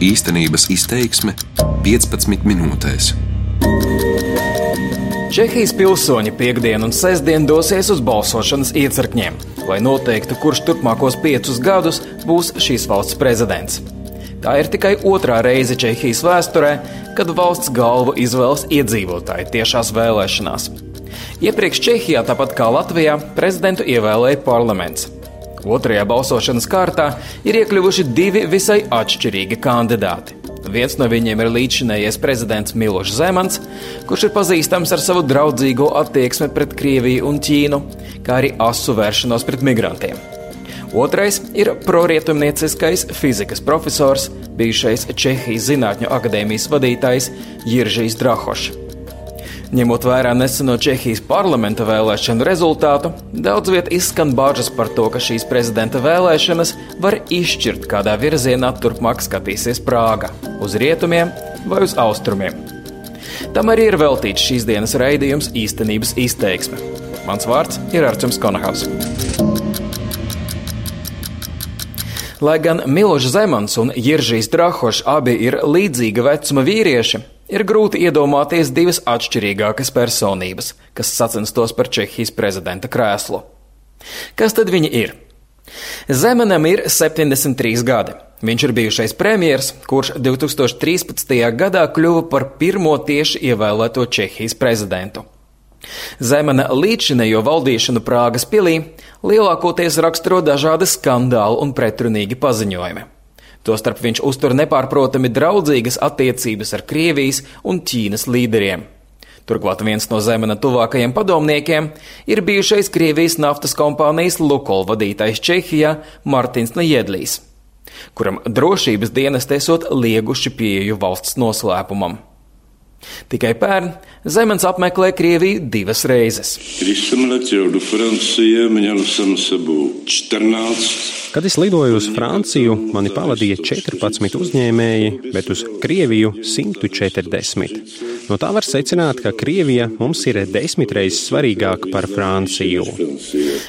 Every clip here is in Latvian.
Īstenības izteiksme 15 minūtēs. Čehijas pilsoņi piekdien un sestdien dosies uz balsošanas iecirkņiem, lai noteiktu, kurš turpmākos piecus gadus būs šīs valsts prezidents. Tā ir tikai otrā reize Čehijas vēsturē, kad valsts galvu izvēlas iedzīvotāji tiešās vēlēšanās. Iepriekš Čehijā, tāpat kā Latvijā, prezidentu ievēlēja parlaments. Otrajā balsošanas kārtā ir iekļuvuši divi visai atšķirīgi kandidāti. Viens no viņiem ir līdzinējais prezidents Milošs Zemans, kurš ir pazīstams ar savu draudzīgo attieksmi pret Krieviju un Ķīnu, kā arī asu vēršanos pret migrantiem. Otrais ir prorietumnieciskais fizikas profesors, bijušais Čehijas Zinātņu akadēmijas vadītājs Jiržīs Drahošs. Ņemot vērā neseno Čehijas parlamenta vēlēšanu rezultātu, daudz viet izskan bažas par to, ka šīs prezidenta vēlēšanas var izšķirt, kādā virzienā turpmāk skatīsies Prāga - uz rietumiem vai uz austrumiem. Tam arī ir veltīts šīs dienas raidījums īstenības izteiksme. Mans vārds ir Arčuns Konahaus. Lai gan Milošs Zemans un Jiržīs Drahošs abi ir līdzīga vecuma vīrieši, Ir grūti iedomāties divas atšķirīgākas personības, kas sacenstos par Čehijas prezidenta krēslu. Kas tad viņi ir? Zemanam ir 73 gadi. Viņš ir bijušais premjers, kurš 2013. gadā kļuva par pirmo tieši ievēlēto Čehijas prezidentu. Zemana līdzinējo valdīšanu Prāgas pilī lielākoties raksturo dažādi skandāli un pretrunīgi paziņojumi. Tostarp viņš uztur nepārprotami draudzīgas attiecības ar Krievijas un Ķīnas līderiem. Turklāt viens no Zemena tuvākajiem padomniekiem ir bijušais Krievijas naftas kompānijas Lukol vadītājs Čehijā Martins Nejedlīs, kuram drošības dienas esot lieguši pieeju valsts noslēpumam. Tikai pērn Zemens apmeklē Krieviju divas reizes. Kad es lidoju uz Franciju, mani pavadīja 14 uzņēmēji, bet uz Krieviju 140. No tā var secināt, ka Krievija mums ir desmit reizes svarīgāka par Franciju.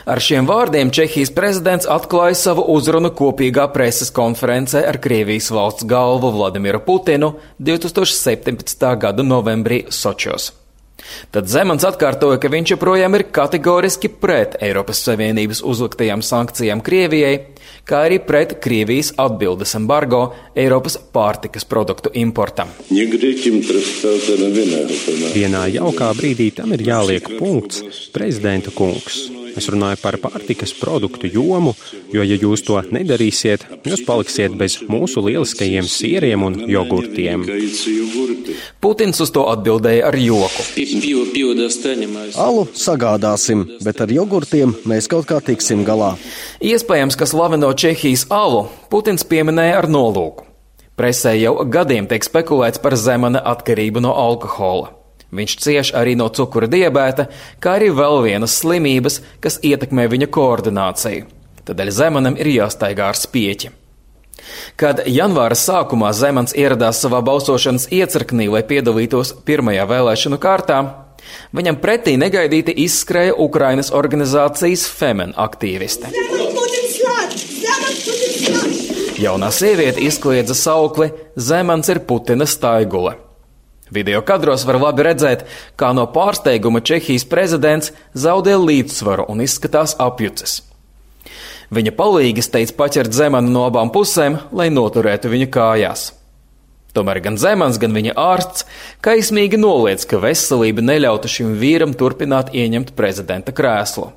Ar šiem vārdiem Čehijas prezidents atklāja savu uzrunu kopīgā preses konferencē ar Krievijas valsts galvu Vladimiru Putinu 2017. gada novembrī Sočos. Tad Zemans atkārtoja, ka viņš joprojām ir kategoriski pret Eiropas Savienības uzliktajām sankcijām Krievijai, kā arī pret Krievijas atbildes embargo Eiropas pārtikas produktu importam. Vienā jaukā brīdī tam ir jāliek punkts, prezidenta kungs. Es runāju par pārtikas produktu jomu, jo, ja jūs to nedarīsiet, jūs paliksiet bez mūsu lieliskajiem sieriem un jogurtiem. Putins uz to atbildēja ar joku. Alu sagādāsim, bet ar jogurtiem mēs kaut kā tiksim galā. Iespējams, ka slaveno Čehijas alu Putins pieminēja ar nolūku. Presē jau gadiem tiek spekulēts par zemana atkarību no alkohola. Viņš cieš arī no cukura diabēta, kā arī vēl vienas slimības, kas ietekmē viņa koordināciju. Tādēļ Zemanam ir jāstaigā ar spieķi. Kad janvāra sākumā Zemans ieradās savā balsošanas iecirknī, lai piedalītos pirmajā vēlēšanu kārtā, viņam pretī negaidīti izskrēja Ukrainas organizācijas Femen aktīviste. Jaunā sieviete izkliedza saukli Zemans ir Putina staigule. Video kadros var labi redzēt, kā no pārsteiguma Čehijas prezidents zaudē līdzsvaru un izskatās apjucis. Viņa palīgs teica paķert zemanu no abām pusēm, lai noturētu viņu kājās. Tomēr gan Zemans, gan viņa ārsts kaismīgi noliedz, ka veselība neļautu šim vīram turpināt ieņemt prezidenta krēslu.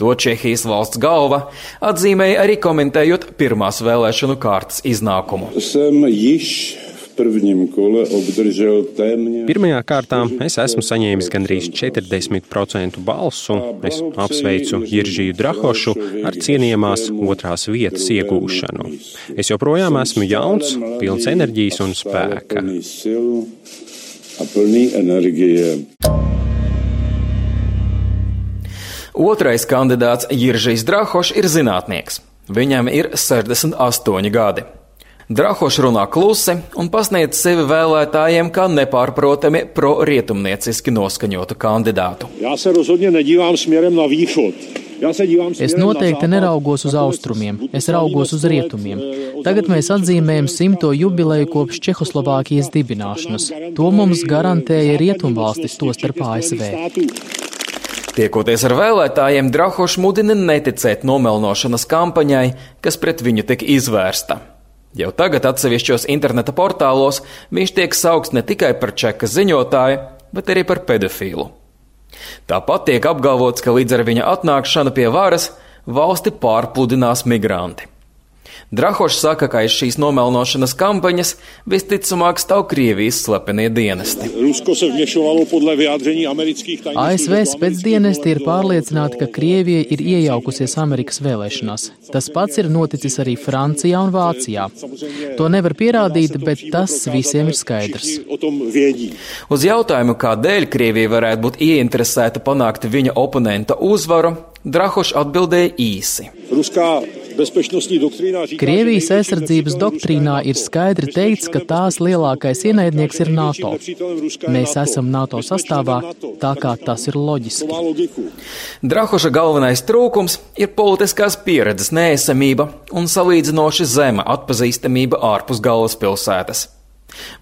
To Čehijas valsts galva atzīmēja arī komentējot pirmās vēlēšanu kārtas iznākumu. Pirmajā kārtā es esmu saņēmis gandrīz 40% balsu. Es apsveicu Jiržiju Drahošu ar cienījamās otrās vietas iegūšanu. Es joprojām esmu jauns, pilns enerģijas un spēka. Otrais kandidāts Jiržīs Drahošs ir zinātnieks. Viņam ir 68 gadi. Drahošs runā klusi un pasniedz sevi vēlētājiem kā nepārprotami pro-rietumnieciski noskaņotu kandidātu. Es noteikti neraugos uz austrumiem, es raugos uz rietumiem. Tagad mēs atzīmējam simto jubileju kopš Čehoslovākijas dibināšanas. To mums garantēja rietumvalstis, tostarp ASV. Tiekoties ar vēlētājiem, Drahošs mudina neticēt nomelnošanas kampaņai, kas pret viņu tika izvērsta. Jau tagad atsevišķos interneta portālos viņš tiek saukts ne tikai par čeka ziņotāju, bet arī par pedofīlu. Tāpat tiek apgalvots, ka līdz ar viņa atnākšanu pie varas valsti pārpludinās migranti. Drahošs saka, ka aiz šīs nomelnošanas kampaņas visticamāk stāv Krievijas slepenie dienesti. ASV spēcdienesti ir pārliecināti, ka Krievija ir iejaukusies Amerikas vēlēšanās. Tas pats ir noticis arī Francijā un Vācijā. To nevar pierādīt, bet tas visiem ir skaidrs. Uz jautājumu, kādēļ Krievija varētu būt ieinteresēta panākt viņa oponenta uzvaru, Drahošs atbildēja īsi. Krievijas aizsardzības doktrīnā ir skaidri teikts, ka tās lielākais ienaidnieks ir NATO. Mēs esam NATO sastāvā, tā kā tas ir loģiski. Drahoša galvenais trūkums ir politiskās pieredzes neesamība un salīdzinoši zema atpazīstamība ārpus galvaspilsētas.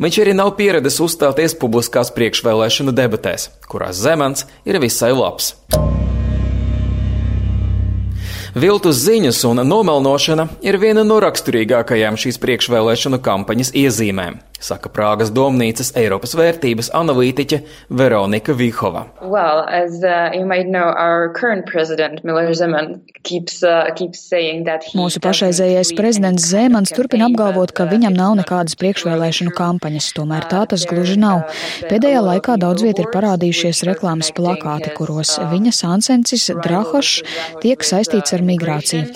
Viņš arī nav pieredzējis uzstāties publiskās priekšvēlēšanu debatēs, kurās Zemans ir visai labs. Viltus ziņas un nomelnošana ir viena no raksturīgākajām šīs priekšvēlēšanu kampaņas iezīmēm saka Prāgas domnīcas Eiropas vērtības analītiķe Veronika Vihova. Well, as, uh, know, keeps, uh, keeps Mūsu pašreizējais prezidents Zemans turpina apgalvot, ka viņam nav nekādas priekšvēlēšanu kampaņas, tomēr tā tas gluži nav. Pēdējā laikā daudz viet ir parādījušies reklāmas plakāti, kuros viņa sansensis Drahošs tiek saistīts ar migrāciju.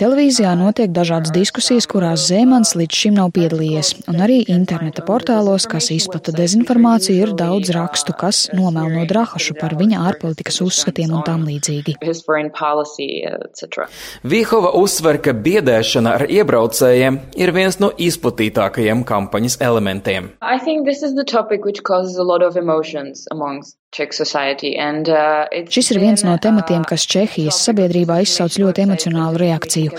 Televīzijā notiek dažādas diskusijas, kurās Zemans līdz šim nav piedalījies, un arī interneta portālos, kas izplata dezinformāciju, ir daudz rakstu, kas nomelno Drahašu par viņa ārpolitikas uzskatiem un tam līdzīgi. Vīhova uzsver, ka biedēšana ar iebraucējiem ir viens no izplatītākajiem kampaņas elementiem. Uh, Šis ir viens no tematiem, uh, kas Čehijas sabiedrībā izsauc ļoti emocionālu reakciju.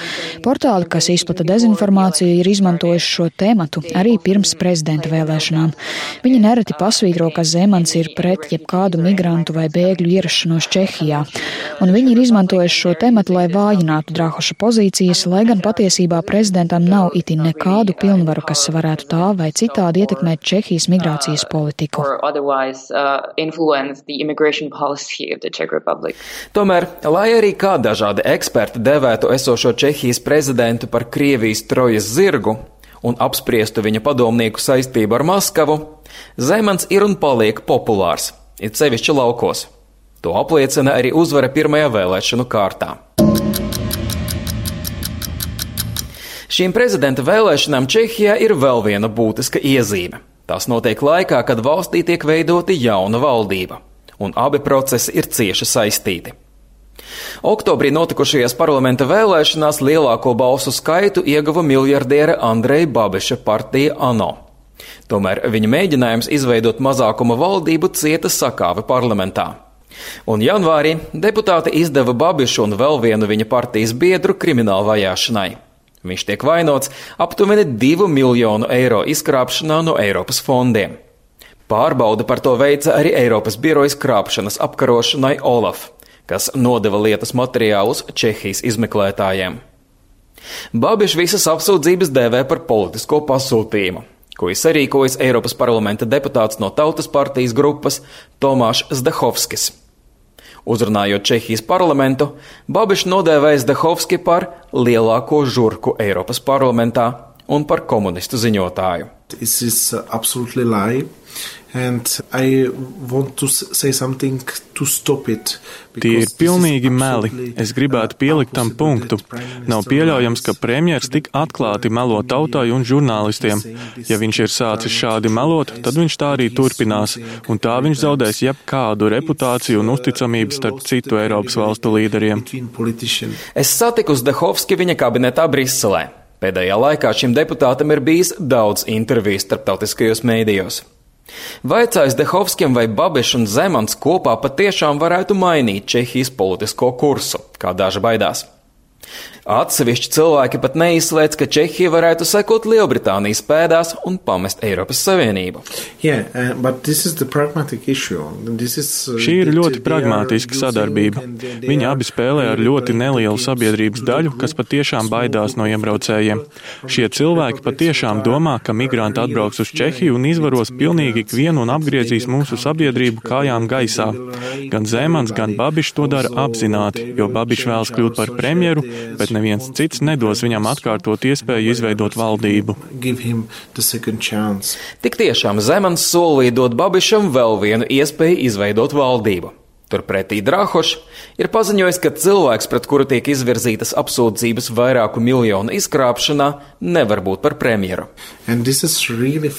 Portāli, kas izplata dezinformāciju, ir izmantojuši šo tematu arī pirms prezidenta vēlēšanām. Viņi nereti pasvītro, ka Zemans ir pret jebkādu migrantu vai bēgļu ierašanos Čehijā. Un viņi ir izmantojuši šo tematu, lai vājinātu Drahoša pozīcijas, lai gan patiesībā prezidentam nav itin nekādu pilnvaru, kas varētu tā vai citādi ietekmēt Čehijas migrācijas politiku Republic. Tomēr, lai arī kā dažādi eksperti devētu esošo Čehijas prezidentu par Krievijas trojas zirgu un apspriestu viņa padomnieku saistību ar Maskavu, Zemans ir un paliek populārs, it sevišķi laukos. To apliecina arī uzvara pirmajā vēlēšanu kārtā. Šīm prezidenta vēlēšanām Čehijā ir vēl viena būtiska iezīme. Tas notiek laikā, kad valstī tiek veidota jauna valdība, un abi procesi ir cieši saistīti. Oktobrī notikušajās parlamenta vēlēšanās lielāko balsu skaitu ieguva miljardiere Andreja Babeša partija ANO. Tomēr viņa mēģinājums izveidot mazākuma valdību cieta sakāve parlamentā. Un janvārī deputāti izdeva Babišu un vēl vienu viņa partijas biedru kriminālu vajāšanai. Viņš tiek vainots aptuveni 2 miljonu eiro izkrāpšanā no Eiropas fondiem. Pārbauda par to veica arī Eiropas birojas krāpšanas apkarošanai Olaf, kas nodeva lietas materiālus Čehijas izmeklētājiem. Babiš visas apsūdzības dēvē par politisko pasūtījumu, ko izsarīkojas Eiropas parlamenta deputāts no Tautas partijas grupas Tomāšs Zdehovskis. Uzrunājot Čehijas parlamentu, Babišs nodēvēja Zdehovski par lielāko žurku Eiropas parlamentā un par komunistu ziņotāju. This is absolutely lie. Tie ir pilnīgi meli. Es gribētu pielikt tam punktu. Nav pieļaujams, ka premjers tik atklāti melo tautai un žurnālistiem. Ja viņš ir sācis šādi melot, tad viņš tā arī turpinās, un tā viņš zaudēs jebkādu reputāciju un uzticamību starp citu Eiropas valstu līderiem. Es satiku Zdehovski viņa kabinetā Briselē. Pēdējā laikā šim deputātam ir bijis daudz interviju starptautiskajos mēdījos. Vaicājis Dehovskim, vai Babišs un Zemans kopā patiešām varētu mainīt Čehijas politisko kursu, kā daži baidās. Atsevišķi cilvēki pat neizslēdz, ka Čehija varētu sekot Lielbritānijas pēdās un pamest Eiropas Savienību. Yeah, uh, is, uh, Šī ir ļoti pragmātiska sadarbība. Viņi abi spēlē ar ļoti nelielu sabiedrības daļu, kas patiešām baidās no iebraucējiem. Šie cilvēki patiešām domā, ka migranti atbrauks uz Čehiju un izvaros pilnīgi ikvienu un apgriezīs mūsu sabiedrību kājām gaisā. Gan Zemans, gan Babišs to dara apzināti, jo Babišs vēlas kļūt par premjeru, bet neviens cits nedos viņam atkārtot iespēju izveidot valdību. Tik tiešām Zemans solīja dot Babišam vēl vienu iespēju izveidot valdību. Turpretī Drahošs ir paziņojis, ka cilvēks, pret kuru tiek izvirzītas apsūdzības vairāku miljonu izkrāpšanā, nevar būt par premjeru. Really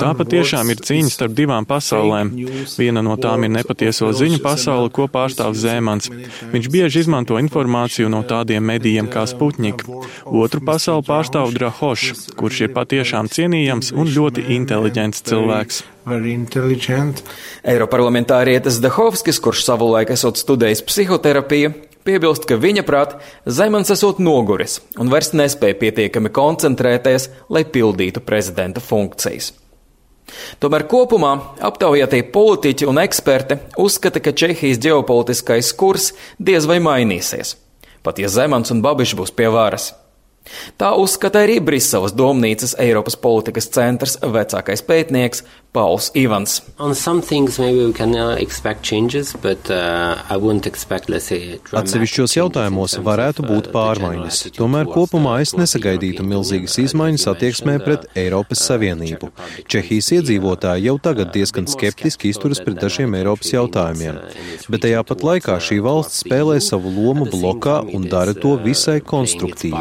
Tā patiešām ir cīņa starp divām pasaulēm. Viena no tām ir nepatieso ziņu pasaule, ko pārstāv Zēmans. Viņš bieži izmanto informāciju no tādiem medijiem kā Sputnik. Otru pasauli pārstāv Drahošs, kurš ir patiešām cienījams un ļoti inteliģents cilvēks. Eiroparlamentārietis Dahovskis, kurš savulaik esot studējis psihoterapiju, Piebilst, ka viņa prāt Zemans esot noguris un vairs nespēja pietiekami koncentrēties, lai pildītu prezidenta funkcijas. Tomēr kopumā aptaujātie politiķi un eksperti uzskata, ka Čehijas ģeopolitiskais kurs diez vai mainīsies, pat ja Zemans un Babišs būs pie varas. Tā uzskata arī Briseles domnīcas Eiropas politikas centrs vecākais pētnieks Pauls Ivans. Uh, changes, but, uh, say, Atsevišķos jautājumos varētu būt pārmaiņas, tomēr kopumā es nesagaidītu milzīgas izmaiņas attieksmē pret Eiropas Savienību. Čehijas iedzīvotāji jau tagad diezgan skeptiski izturas pret dažiem Eiropas jautājumiem, bet tajā pat laikā šī valsts spēlē savu lomu blokā un dara to visai konstruktīvi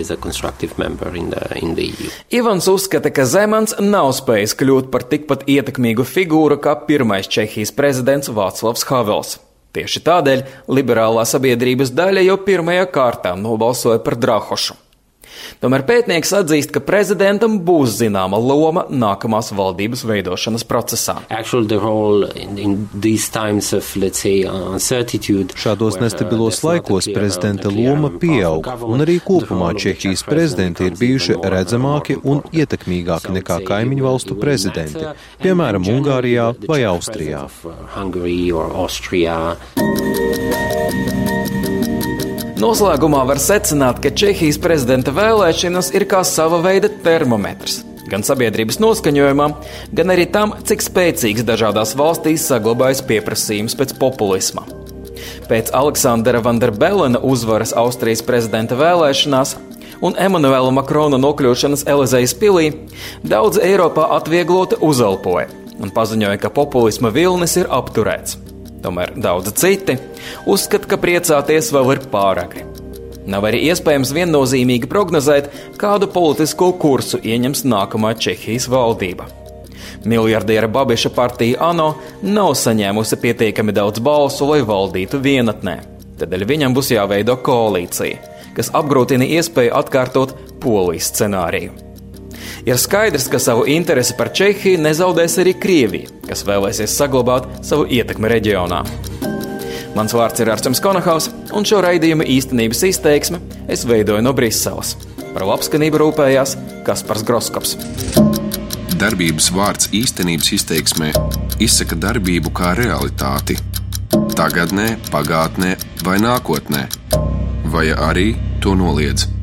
is a constructive member in the, in the EU. Ivans uzskata, ka Zemans nav spējis kļūt par tikpat ietekmīgu figūru kā pirmais Čehijas prezidents Vāclavs Havels. Tieši tādēļ liberālā sabiedrības daļa jau pirmajā kārtā nobalsoja par Drahošu. Tomēr pētnieks atzīst, ka prezidentam būs zināma loma nākamās valdības veidošanas procesā. Šādos nestabilos laikos prezidenta loma pieaug, un arī kopumā Čehijas prezidenti ir bijuši redzamāki un ietekmīgāki nekā kaimiņu valstu prezidenti, piemēram, Ungārijā vai Austrijā. Noslēgumā var secināt, ka Čehijas prezidenta vēlēšanas ir kā sava veida termometrs. Gan sabiedrības noskaņojumam, gan arī tam, cik spēcīgs dažādās valstīs saglabājas pieprasījums pēc populisma. Pēc Aleksandra Vanderbelena uzvaras Austrijas prezidenta vēlēšanās un Emanuela Makrona nokļūšanas Elizejas pilī, daudz Eiropā atviegloti uzelpoja un paziņoja, ka populisma vilnis ir apturēts. Tomēr daudzi citi uzskata, ka priecāties vēl ir pāragri. Nav arī iespējams viennozīmīgi prognozēt, kādu politisko kursu ieņems nākamā Čehijas valdība. Miljardiera Babiša partija ANO nav saņēmusi pietiekami daudz balsu, lai valdītu vienatnē. Tādēļ viņam būs jāveido koalīcija, kas apgrūtina iespēju atkārtot polijas scenāriju. Ir skaidrs, ka savu interesi par Čehiju nezaudēs arī Krievija, kas vēlēsies saglabāt savu ietekmi reģionā. Mans vārds ir Arčuns Konahaus, un šo raidījumu īstenības izteiksme es veidoju no Briseles. Par labskanību rūpējās Kaspars Groskops. Darbības vārds īstenības izteiksmē izsaka darbību kā realitāti. Tagatnē, pagātnē vai nākotnē, vai arī to noliedz.